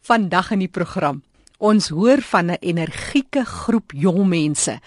Vandag in die program. Ons hoor van 'n energieke groep jong mense.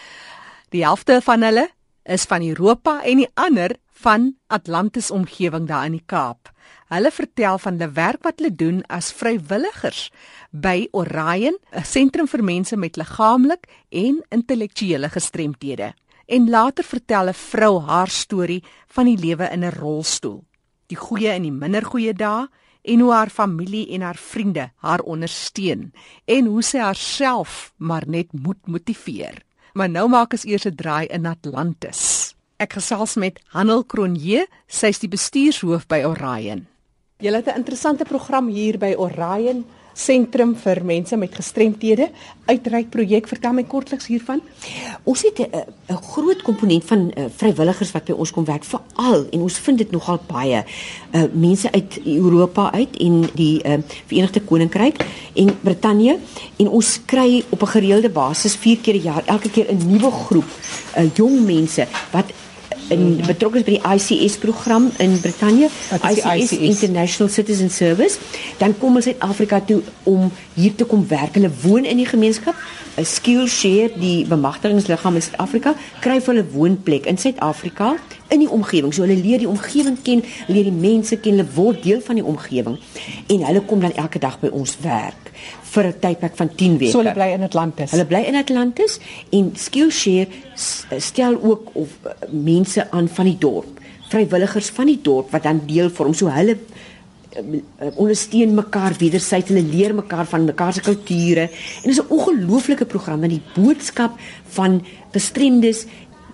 Die helfte van hulle is van Europa en die ander van Atlantis omgewing daar in die Kaap. Hulle vertel van die werk wat hulle doen as vrywilligers by Orion, 'n sentrum vir mense met liggaamlik en intellektuele gestremthede. En later vertel 'n vrou haar storie van die lewe in 'n rolstoel. Die goeie en die minder goeie dae en hoe haar familie en haar vriende haar ondersteun en hoe sy haarself maar net moet motiveer. Maar nou maak ons eers 'n draai in Atlantis. Ek gesels met Hanel Kronje, sy is die bestuurshoof by Orion. Julle het 'n interessante program hier by Orion sentrum vir mense met gestremthede uitreik projek vertel my kortliks hiervan. Ons het 'n groot komponent van uh, vrywilligers wat by ons kom werk veral en ons vind dit nogal baie uh, mense uit Europa uit en die uh, Verenigde Koninkryk en Brittanje. En ons kry op 'n gereelde basis 4 keer 'n jaar elke keer 'n nuwe groep uh, jong mense wat in betrokke is by die ICS program in Brittanje, ICS, ICS International Citizen Service. Dan kom ons uit Afrika toe om hier te kom werk. Hulle woon in die gemeenskap. Skillshare, die bemagtigingsliggaam in Suid-Afrika, kry vir hulle woonplek in Suid-Afrika in die omgewing. So hulle leer die omgewing ken, leer die mense ken, hulle word deel van die omgewing en hulle kom dan elke dag by ons werk vir 'n tydperk van 10 weke. So hulle bly in Atlantis. Hulle bly in Atlantis en Skillshare stel ook of uh, mense aan van die dorp, vrywilligers van die dorp wat dan deel vorm so hulle uh, ondersteun mekaar wederzijds hulle leer mekaar van mekaar se kulture en dit is 'n ongelooflike program en die boodskap van gestremdes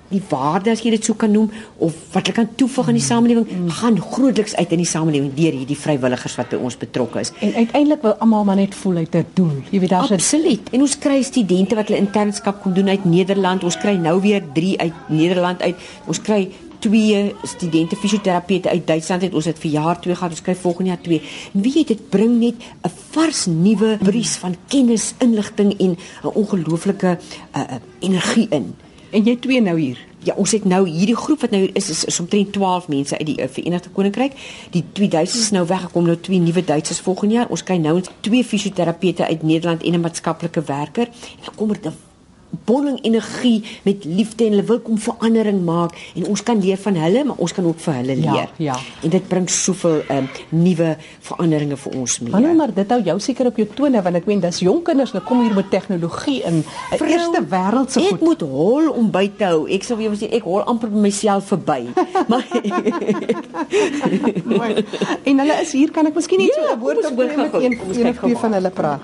die waarde as jy dit sou kan noem of wat hulle kan toevoeg aan die samelewing gaan grootliks uit in die samelewing deur hierdie vrywilligers wat by ons betrokke is. En uiteindelik wil almal maar net voel uit 'n doel. Jy weet daar's absoluut. En ons kry studente wat hulle internskap kom doen uit Nederland. Ons kry nou weer 3 uit Nederland uit. Ons kry twee studente fisioterapeute uit Duitsland het ons het vir jaar 2 gehad ons kry volgende jaar 2 wie weet dit bring net 'n vars nuwe bries van kennis inligting en 'n ongelooflike uh, energie in En jy twee nou hier. Ja, ons het nou hierdie groep wat nou hier is is, is omtrent 12 mense uit die uh, Verenigde Koninkryk. Die twee Duitsers is nou weggekom, nou twee nuwe Duitsers volgende jaar. Ons kry nou twee fisioterapeute uit Nederland en 'n maatskaplike werker. En dan kom er 'n bonning energie met liefde en hulle wil kom verandering maak en ons kan leer van hulle maar ons kan ook vir hulle ja, leer. Ja, ja. En dit bring soveel um, nuwe veranderinge vir ons mee. Hallo maar dit hou jou seker op jou tone want ek meen dis jong kinders nou kom hier met tegnologie in 'n eerste wêreld se goed. Ek moet hol om by te hou. Ek sou jou sê ek hol amper by myself verby. maar Mooi. En hulle is hier kan ek miskien net ja, so 'n woord op met een een van hulle praat.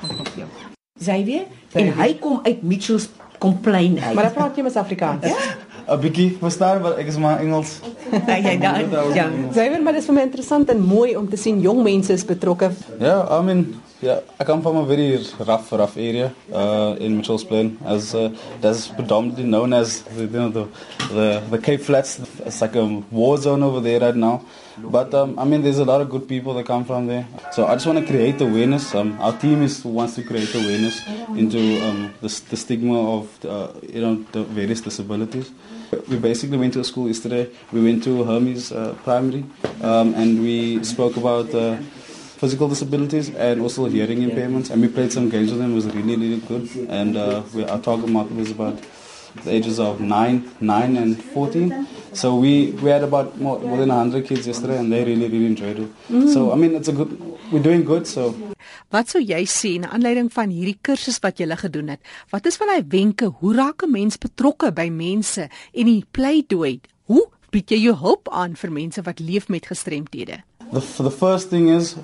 Xavier en hy kom uit Mitchells complain uit. Maar dan praat jy mos Afrikaans. Ja. 'n bietjie verstaan maar ek is maar Engels. ja, ja, ja. Xavier, maar dit is vir my interessant en mooi om te sien jong mense is betrokke. Ja, I mean Yeah, I come from a very rough, rough area uh, in Mitchell's Plain, as uh, that's predominantly known as you know, the, the the Cape Flats. It's like a war zone over there right now. But um, I mean, there's a lot of good people that come from there. So I just want to create awareness. Um, our team is wants to create awareness into um, the, the stigma of uh, you know the various disabilities. We basically went to a school yesterday. We went to Hermes uh, Primary, um, and we spoke about. Physical disabilities and also hearing impairments. And we played some games with them. It was really, really good. And uh, we, our target market was about the ages of 9, 9 and 14. So we, we had about more, more than 100 kids yesterday and they really, really enjoyed it. Mm. So, I mean, it's a good, we're doing good, so... Wat sou jy sê na aanleiding van hierdie kursus wat jy gele gedoen het? Wat is van daai wenke? Hoe raak 'n mens betrokke by mense en die pleidooi? Hoe bied jy jou hulp aan vir mense wat leef met gestremthede? The the first thing is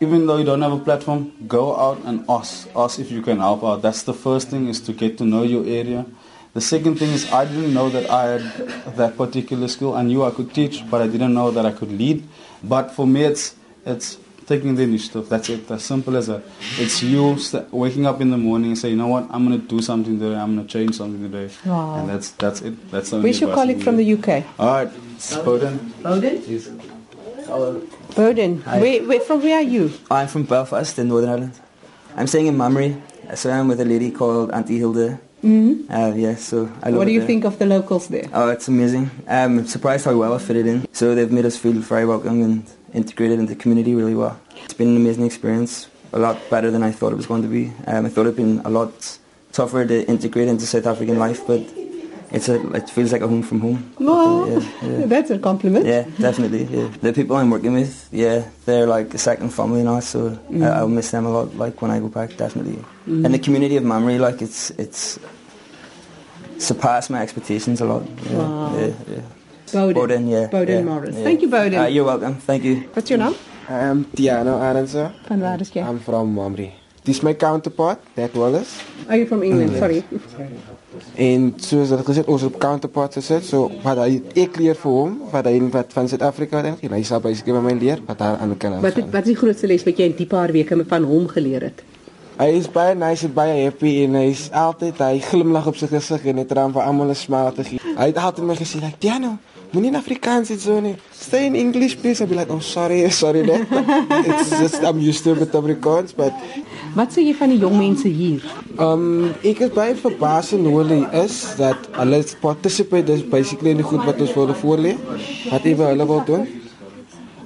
even though you don't have a platform, go out and ask. Ask if you can help out. That's the first thing is to get to know your area. The second thing is I didn't know that I had that particular skill. I knew I could teach, but I didn't know that I could lead. But for me, it's it's taking the initiative. That's it. As simple as that. It's you waking up in the morning and say, you know what, I'm going to do something today. I'm going to change something today. Wow. And that's that's it. That's the Where's your colleague from the UK? All right, Bowden. Bowden. Bowden. Where, where, from where are you? I'm from Belfast in Northern Ireland. I'm staying in Mamre. So I'm with a lady called Auntie Hilda. Mm-hmm. Uh, yeah, so I What do you there. think of the locals there? Oh, it's amazing. I'm surprised how well I fitted in. So they've made us feel very welcome and integrated into the community really well. It's been an amazing experience. a lot better than I thought it was going to be. Um, I thought it'd been a lot tougher to integrate into South African life, but it's a, it feels like a home from home. Well, yeah, yeah. that's a compliment. Yeah, definitely. Yeah, the people I'm working with, yeah, they're like a second family now, so Mm. I, I'll miss them a lot. Like when I go back, definitely. And the community of Mamre, like it's it's surpassed my expectations a lot. Yeah, Wow. yeah, yeah. Bowden. Bowden, yeah. Bowden yeah, Morris. yeah. Thank you, Bowden. Uh, you're welcome. Thank you. What's your name? I'm Tiano Arendse. Van waar is jy? I'm from Mamre. This is my counterpart, Dad Wallace. Are you from England? Sorry. En soos dat gesê ons op counterpart gesit, so wat hy ek leer vir hom, wat hy wat van Suid-Afrika dink, en hy sal basically by my leer wat daar aan kan. Wat het, wat is die grootste les wat jy in die paar weke van hom geleer het? Hy is baie nice en baie happy en hy is altyd hy glimlag op sy gesig en hy traan vir almal 'n smile te gee. Hy het altyd my gesê like, "Tiano, moenie in Afrikaans iets so nie. Stay in English please." I'll be like, "Oh, sorry, sorry Dad." It's just I'm used to it with Afrikaans, but Wat sê jy van die jong mense hier? Um ek is baie verbaas en hoe hulle is dat hulle participate is basically in die goed wat ons vir hulle voorlê. Wat hulle wil doen.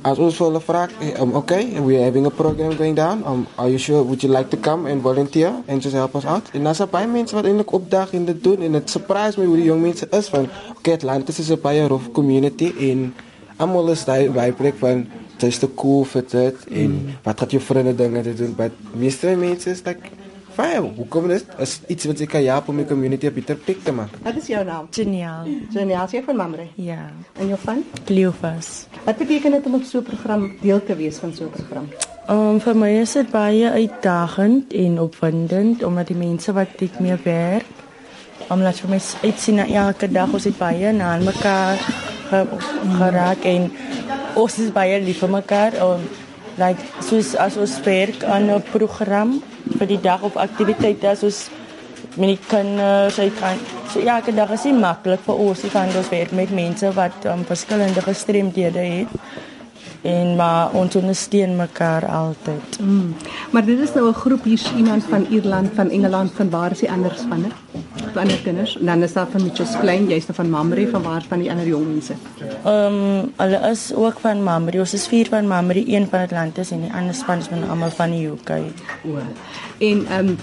As ons vir hulle vra, eh, um, okay, we're having a program going down. Um, are you sure would you like to come and volunteer and just help us out? En daar's baie mense wat eintlik opdag en dit doen en dit surprise my hoe die jong mense is van okay, Atlantis is 'n baie rough community en almal is daai vibe van dis te cool vir dit en mm. wat gaan jou vriende dinge te doen but meeste mense is like fine hoekom is is iets wat jy kan help om die community beter plek te maak Wat is jou naam? Geniaal. Janiel, jy van Mamre. Ja. En jou van? Cleophas. Wat beteken dit om op so 'n program deel te wees van so 'n program? Um, vir my is dit baie uitdagend en opwindend omdat die mense wat ek mee werk, omdat vir my uitsien na elke dag ons het baie na mekaar ge, geraak en ons is baie lief vir mekaar. Um, like soos as ons werk aan 'n program vir die dag of aktiwiteite as ons met die kinders uit kan. So elke dag is nie maklik vir ons die van ons werk met mense wat um, verskillende gestremdhede het. En maar ons ondersteun mekaar altyd. Mm. Maar dit is nou 'n groep hier's iemand van Ierland, van Engeland, van waar is die ander spanne? Van ander kinders. En dan is daar van Mitchells Plain, jy's van Mamre, van waar van die ander jong mense? Ehm um, hulle is ook van Mamre. Ons is vier van Mamre, een van Atlantis en die ander span is van almal van die UK. O. En ehm um,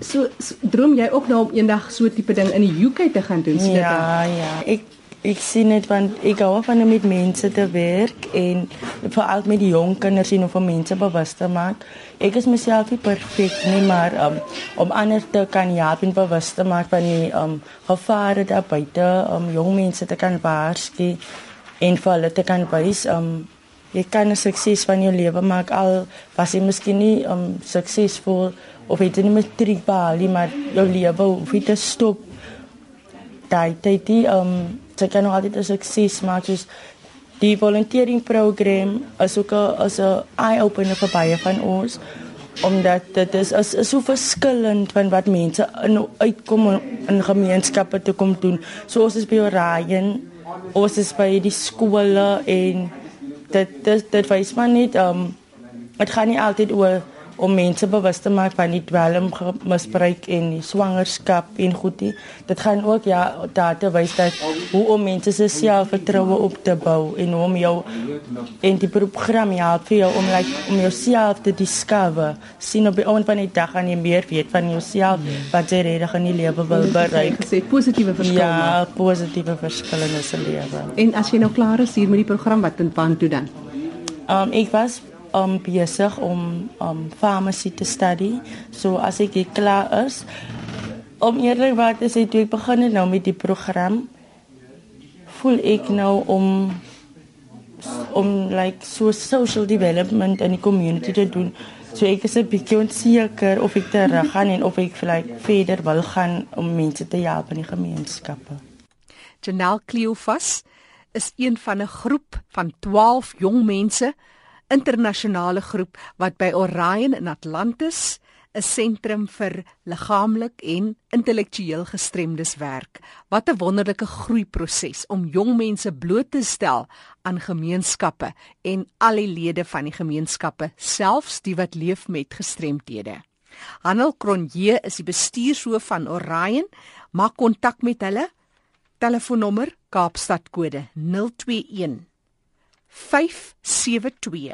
so, so droom jy ook nou om eendag so tipe ding in die UK te gaan doen? So Ja, ja. Ek ek sien dit want ek hou van om met mense te werk en veral met die jong kinders en om vir mense bewus te maak. Ek is myself nie perfek nie, maar um, om ander te kan help en bewus te maak van die um, gevare daar buite, om jong mense te kan waarsku en vir hulle te kan wys um, jy kan 'n sukses van jou lewe maak al was jy miskien nie um, suksesvol of het jy nie matriek behaal nie, maar jou lewe hoef nie te stop daai tyd die um sy kan nog altyd 'n sukses maak soos die volunteering program is ook 'n is 'n eye opener vir baie van ons omdat dit is is, is so verskillend van wat mense in uitkom in, gemeenskappe te kom doen. So ons is by Orion, ons is by die skole en dit dit dit wys maar net um dit gaan nie altyd oor om mense bewus te maak van die dwelmmisbruik en die swangerskap en goedie. Dit gaan ook ja daar te wys dat hoe om mense se selfvertroue op te bou en hoe om jou en die program help vir jou om like om jouself te discover. sien op die oond van die dag gaan jy meer weet van jouself wat jy regtig in die lewe wil bereik. Gesê positiewe verskil. Ja, positiewe verskille in se lewe. En as jy nou klaar is hier met die program wat in pan toe dan? Um ek was um besig om um pharmacy te studie. So as ek hier klaar is, om eerlikwaar te sê toe ek begin het nou met die program, voel ek nou om om like so social development in die community te doen. So ek is 'n bietjie onseker of ek terug gaan en of ek like verder wil gaan om mense te help in die gemeenskappe. Janelle Cleophas is een van 'n groep van 12 jong mense, internasionale groep wat by Orion in Atlantis 'n sentrum vir liggaamlik en intellektueel gestremdes werk. Wat 'n wonderlike groeiproses om jong mense bloot te stel aan gemeenskappe en al die lede van die gemeenskappe, selfs die wat leef met gestremthede. Hanel Cronje is die bestuurshoof van Orion. Maak kontak met hulle. Telefoonnommer Kaapstad kode 021 572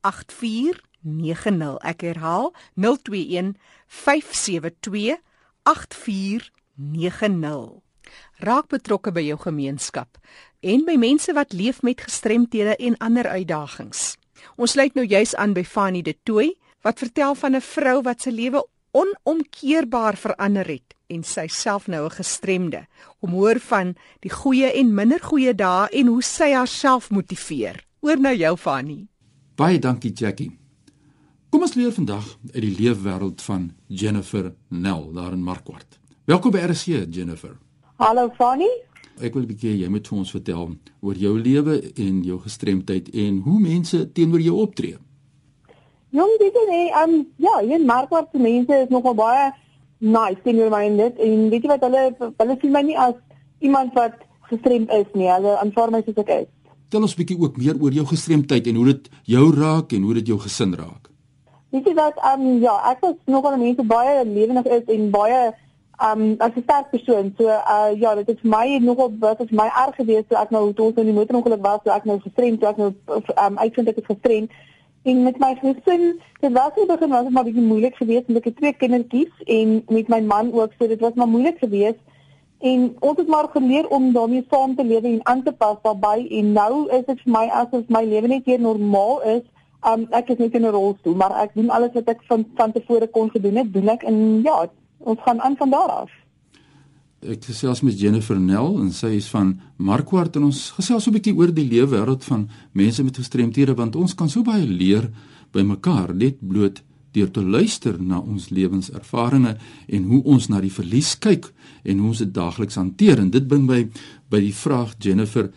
84 8490. Ek herhaal 021 572 8490. Raak betrokke by jou gemeenskap en by mense wat leef met gestremthede en ander uitdagings. Ons sluit nou juis aan by Fanny de Tooi wat vertel van 'n vrou wat se lewe onomkeerbaar verander het en sy self nou 'n gestremde. Om hoor van die goeie en minder goeie dae en hoe sy haarself motiveer. Oor nou jou Fanny. Baie dankie Jackie. Kom ons leer vandag uit die leefwêreld van Jennifer Nel daar in Markwart. Welkom by RC Jennifer. Hallo Fanny. Ek wil 'n bietjie jy moet vir ons vertel oor jou lewe en jou gestremdheid en hoe mense teenoor jou optree. Jong, dit is nee, um, ja, hier in Markwart se mense is nogal baie nice teenoor my en dit en weet jy wat hulle hulle sien my nie as iemand wat gestremd is nie. Hulle aanvaar my soos ek is. Tel ons bietjie ook meer oor jou gestremdheid en hoe dit jou raak en hoe dit jou gesin raak. Weet jy wat um ja, ek was nogal 'n mens wat baie lewendig is en baie um as 'n sterk persoon. So uh ja, dit is vir my nogal wat is my erg geweest toe ek nou toe ons in die motorongeluk was, toe ek nou gestremd, toe ek nou um uitvind ek is gestremd En met my gesin, dit was nie begin was dit maar bietjie moeilik geweest met ek het twee kindertjies en met my man ook, so dit was maar moeilik geweest. En ons het maar geleer om daarmee saam te lewe en aan te pas daarbey en nou is dit vir my asof my lewe net weer normaal is. Um ek is net in 'n rolstoel, maar ek doen alles wat ek van van tevore kon gedoen het, doen ek en ja, ons gaan aan van daar af ek gesels met Jennifer Nel en sy is van Markwart en ons gesels so 'n bietjie oor die lewe wêreld van mense met gestremthede want ons kan so baie leer by mekaar net bloot deur te luister na ons lewenservarings en hoe ons na die verlies kyk en hoe ons dit daagliks hanteer. En dit bring my by die vraag Jennifer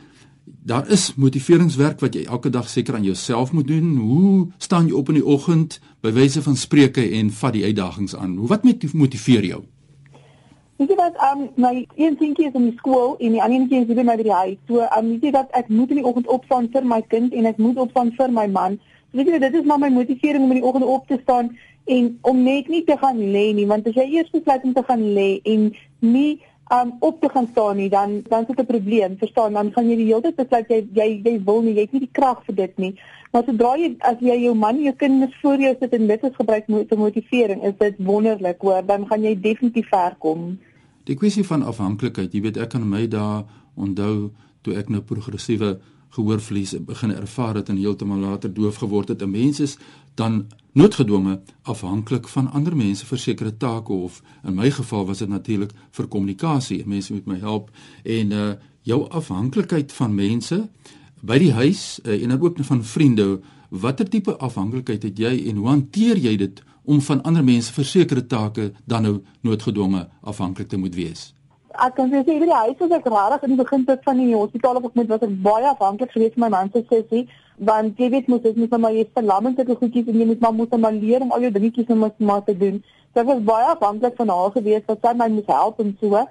daar is motiveringswerk wat jy elke dag seker aan jouself moet doen. Hoe staan jy op in die oggend by wyse van spreuke en vat die uitdagings aan? Hoe wat motiveer jou Weet jy wat, um, my een seentjie is in die skool en die ander eentjie is by my by die huis. So, um, weet jy wat, ek moet in die oggend opstaan vir my kind en ek moet opstaan vir my man. So, weet jy, dit is maar my motivering om in die oggend op te staan en om net nie te gaan lê nie, want as jy eers besluit om te gaan lê en nie um op te gaan staan nie, dan dan is dit 'n probleem. Verstaan, dan gaan jy die hele tyd besluit jy jy jy wil nie, jy het nie die krag vir dit nie. Maar sodra jy as jy jou man jou kinders voor jou sit en dit is gebruik met motivering, is dit wonderlik, hoor, dan gaan jy definitief ver kom. Die kwessie van afhanklikheid, jy weet ek kan my dae onthou toe ek nou progressiewe gehoorverlies begin ervaar het en heeltemal later doof geword het. 'n Mens is dan noodgedwonge afhanklik van ander mense vir sekere take of in my geval was dit natuurlik vir kommunikasie. Mense moet my help en uh jou afhanklikheid van mense by die huis uh, en dan ook van vriende. Watter tipe afhanklikheid het jy en hoe hanteer jy dit om van ander mense vir sekere take dan nou noodgedwonge afhanklik te moet wees? Ek kan sê by die huis was ek rarig in die begin tot van die hospitaal of ek moet was ek baie afhanklik geweest my man se sessie want jy weet mos ek moet maar jy verlamming te goedjies en jy moet maar moet maar leer om al jou dingetjies om maar te doen. So ek was baie afhanklik van haar geweest wat sy my moes help en so.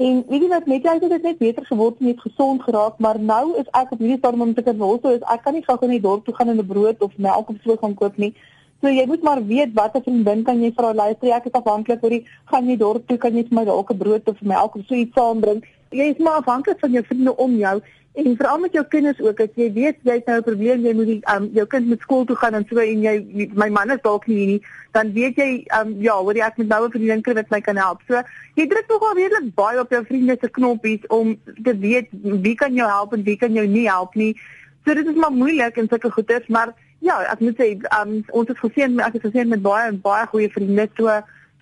En weet jy wat met jy het dit net beter geword en net gesond geraak, maar nou is ek op hierdie stadium om te kan hoor, so is ek kan nie gou in die dorp toe gaan en 'n brood of melk of so gaan koop nie. So jy moet maar weet watter vriendin kan jy vir haar luister. Ek is afhanklik oor die gaan jy dorp toe kan jy vir my dalk 'n brood of melk of so iets saambring. Jy is maar afhanklik van jou vriende om jou en veral met jou kinders ook. As jy weet jy het nou 'n probleem, jy moet die, um, jou kind met skool toe gaan en so en jy my man is dalk nie nie, dan weet jy um, ja, hoor jy ek moet nou 'n vriendin kry wat my kan help. So jy druk tog al redelik baie op jou vriende se knoppies om te weet wie kan jou help en wie kan jou nie help nie. So dit is maar moeilik en sulke goeders, maar Ja, ek moet sê um, ons het gesien ek het gesien met baie baie goeie vriende so,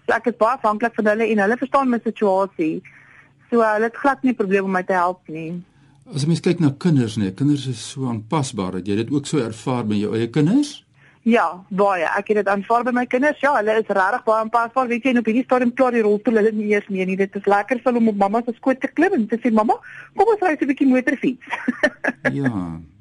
so ek is baie afhanklik van hulle en hulle verstaan my situasie. So hulle het glad nie probleme om my te help nie. As jy mens kyk na kinders nee, kinders is so aanpasbaar. Het jy dit ook so ervaar met jou eie kinders? Ja, baie. Ek het dit aanvaar by my kinders. Ja, hulle is regtig baie aanpasbaar. Weet jy, op hierdie stadium klaar die rolstoel hulle nie eers meer nie. Dit is lekker vir hom om mamma se skoot te klim en te sê mamma, kom ons ry 'n bietjie motorfiets. ja.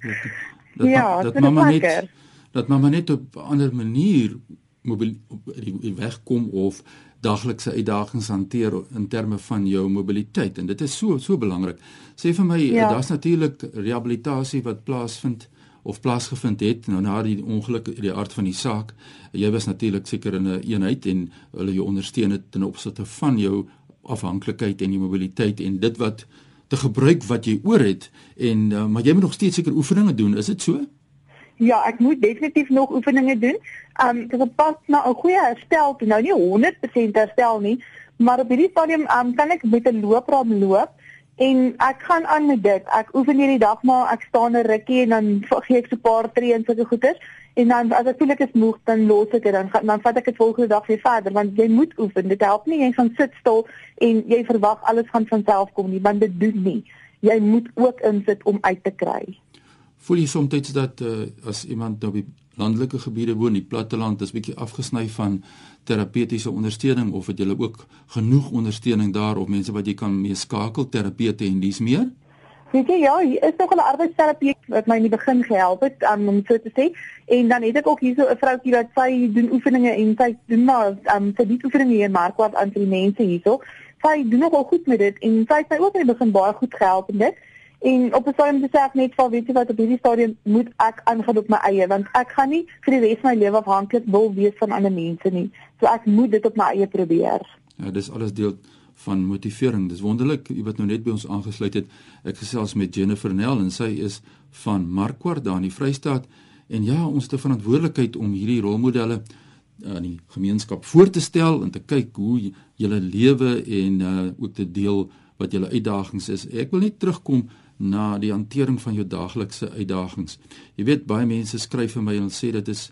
Dit, dat, ja, dat, dat mamma net dat mamma net op 'n ander manier mobiel op die weg kom of daglikse uitdagings hanteer in terme van jou mobiliteit en dit is so so belangrik. Sê vir my ja. daar's natuurlik rehabilitasie wat plaasvind of plaasgevind het nou na die ongeluk die aard van die saak. Jy was natuurlik seker in 'n een eenheid en hulle jou ondersteun het ten opsigte van jou afhanklikheid en jou mobiliteit en dit wat te gebruik wat jy oor het en uh, maar jy moet nog steeds seker oefeninge doen, is dit so? Ja, ek moet definitief nog oefeninge doen. Um dit is pas na 'n goeie herstel, toe. nou nie 100% herstel nie, maar op hierdie stadium um kan ek met 'n loopraam loop en ek gaan aan met dit. Ek oefen hierdie dag maar ek staan 'n rukkie en dan gee ek so 'n paar tree en sulke goeders en dan as ek voel ek is moeg dan los ek dit dan dan vat ek dit volgende dag weer verder want jy moet oefen. Dit help nie jy gaan sit stil en jy verwag alles gaan van self kom nie want dit doen nie. Jy moet ook insit om uit te kry. Voel jy soms dat uh, as iemand nou op die landelike gebiede woon, die platteland is bietjie afgesny van terapeutiese ondersteuning of het jy ook genoeg ondersteuning daar of mense wat jy kan mee skakel terapeute en dis meer? Weet jy ja, hier is nog 'n arbeidsterapeut wat my in die begin gehelp het um, om so te sê en dan het ek ook hierso 'n vroutjie wat sy doen oefeninge en sy doen maar um, sy doen oefeninge hier in Markwart aan die mense hierso. Sy doen nogal goed met dit en sy het my ook in die begin baie goed gehelp met dit. En op 'n stadium sê ek net vir weet jy wat op hierdie stadium moet ek aangaan op my eie want ek gaan nie vir die res van my lewe afhanklik wil wees van ander mense nie. So ek moet dit op my eie probeer. Ja, dis alles deel van motivering. Dis wonderlik jy wat nou net by ons aangesluit het. Ek gesels met Jennifer Nel en sy is van Markwart daar in die Vrystaat en ja, ons het 'n verantwoordelikheid om hierdie rolmodelle aan uh, die gemeenskap voor te stel en te kyk hoe julle lewe en uh, ook te deel wat julle uitdagings is. Ek wil net terugkom na die hantering van jou daaglikse uitdagings. Jy weet baie mense skryf vir my en sê dit is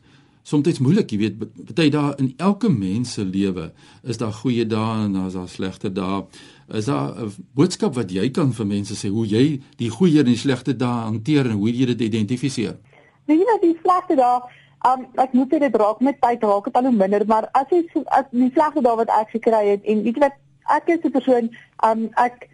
soms moeilik, jy weet, baie dae in elke mens se lewe is daar goeie dae en daar's daar slegte dae. Is daar 'n boodskap wat jy kan vir mense sê hoe jy die goeie en die slegte dae hanteer en hoe jy dit identifiseer? Jy wat die slegte dae Um ek moet dit raak met tyd raak dit al hoe minder maar as jy as die slegte dae wat ek gekry het en weet jy wat ek is 'n persoon um ek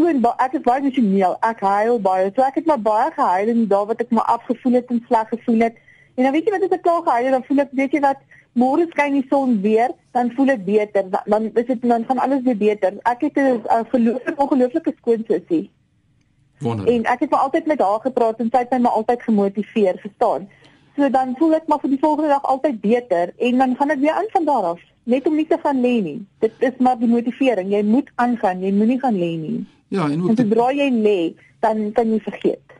toon ek is baie emosioneel. Ek huil baie. So ek het maar baie gehuil en daar wat ek maar afgevoel het en sleg gevoel het. En dan weet jy wat as ek klaar gehuil het, dan voel ek weet jy wat môre skyn die son weer, dan voel ek beter. Dan is dit dan gaan alles weer beter. Ek het 'n uh, verloofde ongelooflike skoonsussie. Wonderlik. En ek het maar altyd met haar gepraat en sy het my maar altyd gemotiveer, verstaan? So dan voel ek maar vir die volgende dag altyd beter en dan gaan ek weer aan van daar af net om nie te gaan lê nie. Dit is maar die motivering. Jy moet aangaan, jy moenie gaan lê nie. Ja, en ook en sodra jy lê, dan kan jy vergeet.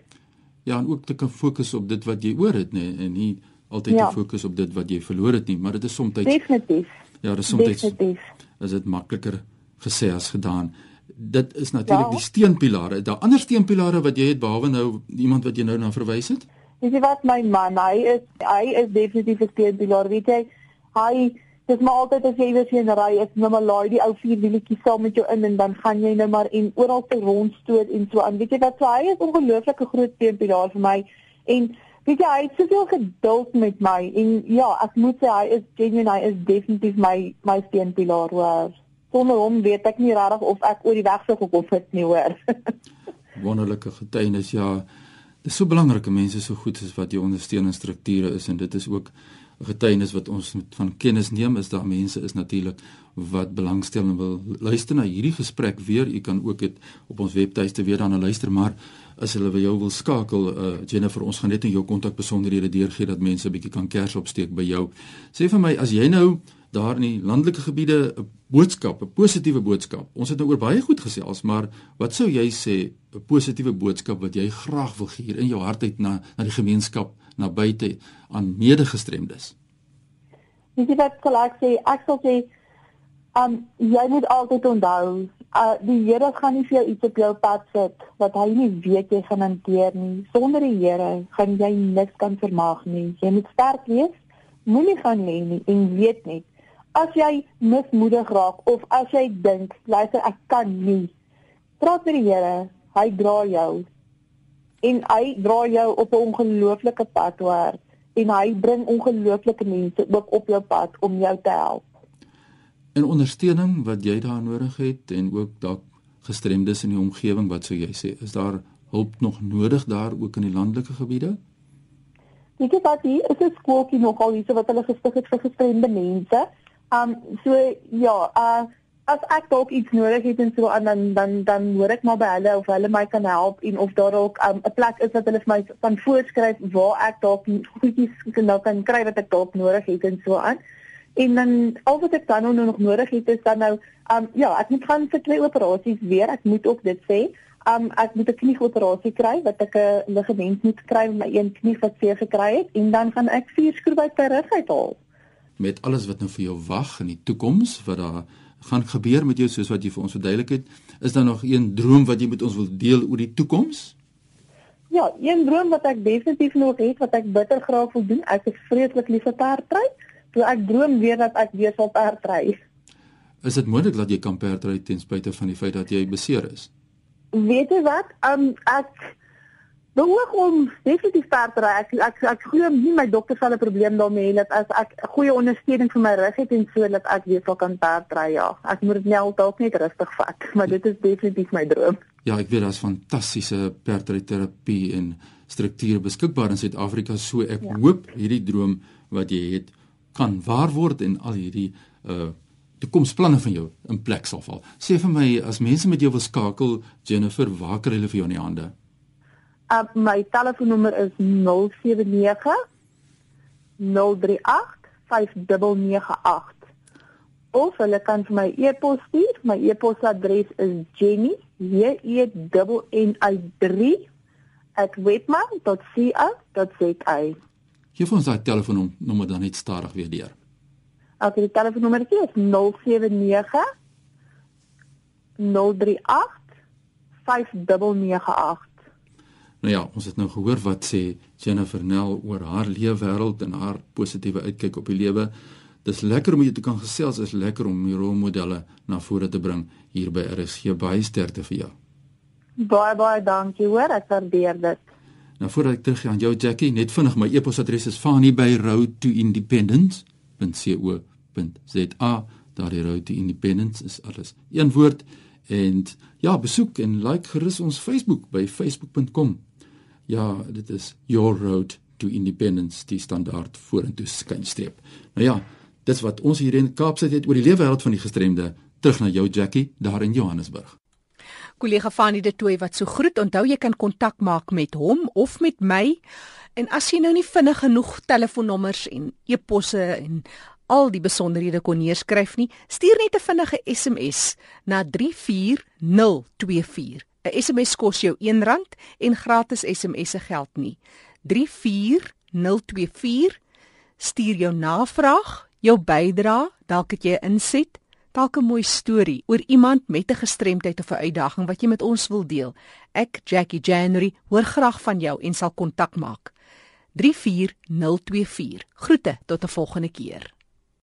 Ja, en ook te kan fokus op dit wat jy oor het, nê, en nie altyd ja. te fokus op dit wat jy verloor het nie, maar dit is soms Definitief. Ja, dit is soms Definitief. Is dit makliker gesê as gedaan? Dit is natuurlik ja. die steunpilare. Daar ander steunpilare wat jy het behalwe nou iemand wat jy nou na verwys het? Dis wat my man, hy is hy is definitief 'n steunpilaar, weet jy? Hy dis maar altyd as jy weer in 'n ry is, nou maar laai die ou vierwieletjie saam met jou in en dan gaan jy nou maar en oral te rondstoot en so aan. Weet jy wat, so hy is ongelooflike groot steunpilaar vir my en weet jy hy het soveel geduld met my en ja, ek moet sê hy is genuine, hy is definitief my my steunpilaar hoor. Sonder hom weet ek nie regtig of ek oor die weg sou gekom het nie hoor. Wonderlike getuienis ja. Dit is so belangrik dat mense so goed is wat jou ondersteuningsstrukture is en dit is ook getuienis wat ons van kennis neem is daar mense is natuurlik wat belangstel en wil luister na hierdie gesprek weer. U kan ook dit op ons webtuiste weer dan luister maar as hulle wil jou wil skakel uh, Jennifer ons gaan net in jou kontak besonderhede deurgee dat mense 'n bietjie kan kers opsteek by jou. Sê vir my as jy nou daar in die landelike gebiede 'n boodskap 'n positiewe boodskap ons het nou oor baie goed gesels maar wat sou jy sê 'n positiewe boodskap wat jy graag wil gee in jou hart uit na na die gemeenskap na buite aan medegestremdes. Dis wat ek sê, ek sal sê, um jy moet altyd onthou, uh die Here gaan nie vir jou iets op jou pad sit wat hy nie weet jy gaan hanteer nie. Sonder die Here gaan jy niks kan vermaak nie. Jy moet sterk wees, moenie gaan lê nie en weet net as jy mismoedig raak of as jy dink, luister ek kan nie. Praat met die Here, hy dra jou en hy dra jou op 'n ongelooflike pad hoor en hy bring ongelooflike mense ook op jou pad om jou te help. En ondersteuning wat jy daar nodig het en ook dalk gestremdes in die omgewing wat sou jy sê is daar hulp nog nodig daar ook in die landelike gebiede? Ek het dit hier is 'n skooltjie nogal hier wat hulle gestig het vir gestremde mense. Um so ja, uh as ek dalk iets nodig het en so aan dan dan dan hoor ek maar by hulle of hulle my kan help en of daar dalk 'n um, plek is wat hulle vir my kan voorskryf waar ek dalk goedjies kan nou kan kry wat ek dalk nodig het en so aan. En dan al wat ek dan nou nog nodig het is dan nou um ja, ek moet gaan vir twee operasies weer. Ek moet ook dit sê. Um ek moet 'n knieoperasie kry wat ek 'n ligament moet kry met my een knie wat seer gekry het en dan gaan ek vier skroewe per rug uithaal. Met alles wat nou vir jou wag in die toekoms, wat daar gaan gebeur met jou soos wat jy vir ons verduidelik het, is daar nog een droom wat jy met ons wil deel oor die toekoms? Ja, een droom wat ek definitief nog het wat ek bitter graag wil doen. Ek is vreeslik lief vir perdry. So ek droom weer dat ek weer sal perdry. Is dit moontlik dat jy kan perdry ten spyte van die feit dat jy beseer is? Weet jy wat? Um ek behoog om definitief perdry. Ek ek ek glo nie my dokter sal 'n probleem daarmee hê dat as ek goeie ondersteuning vir my rug het en so dat ek weer sal kan perdry. Ja, ek moet dit net dalk net rustig vat, maar dit is definitief my droom. Ja, ek weet daar's fantastiese perdryterapie en strukture beskikbaar in Suid-Afrika, so ek ja. hoop hierdie droom wat jy het kan waar word en al hierdie uh toekomsplanne van jou in plek sal val. Sê vir my as mense met jou wil skakel, Jennifer, waar kry hulle vir jou in die hande? Uh my telefoonnommer is 079 038 5998. Of hulle kan vir my e-pos stuur. My e-posadres is jenny j e n n i 3 @webma.co.za. Gee vir ons daai telefoonnommer dan net stadig weer deur. Ok, die telefoonnommer is 079 038 5998. Nou ja, ons het nou gehoor wat sê Jennifer Nel oor haar leefwêreld en haar positiewe uitkyk op die lewe. Dis lekker om jou te kan gesels, is lekker om die rolmodelle na vore te bring hier by RSG. Baie sterkte vir jou. Baie baie dankie hoor, ek waardeer dit. Nou voordat ek teruggaan jou Jackie, net vinnig my e-posadres is fani@roadtoindependence.co.za. Daar die Road to Independence is alles een woord en ja, besoek en like gerus ons Facebook by facebook.com. Ja, dit is Your Road to Independence, die standaard vorentoe skynstreep. Nou ja, dis wat ons hier in Kaapstad het oor die lewe wêreld van die gestremde. Terug na jou Jackie daar in Johannesburg kollega Fanie de Tooy wat so groet. Onthou jy kan kontak maak met hom of met my. En as jy nou nie vinnig genoeg telefoonnommers en e-posse en al die besonderhede kon neerskryf nie, stuur net 'n vinnige SMS na 34024. 'n SMS kos jou R1 en gratis SMS se geld nie. 34024 stuur jou navraag, jou bydrae, dalk het jy 'n inset dalk 'n mooi storie oor iemand met 'n gestremdheid of 'n uitdaging wat jy met ons wil deel. Ek, Jackie January, hoor graag van jou en sal kontak maak. 34024. Groete tot 'n volgende keer.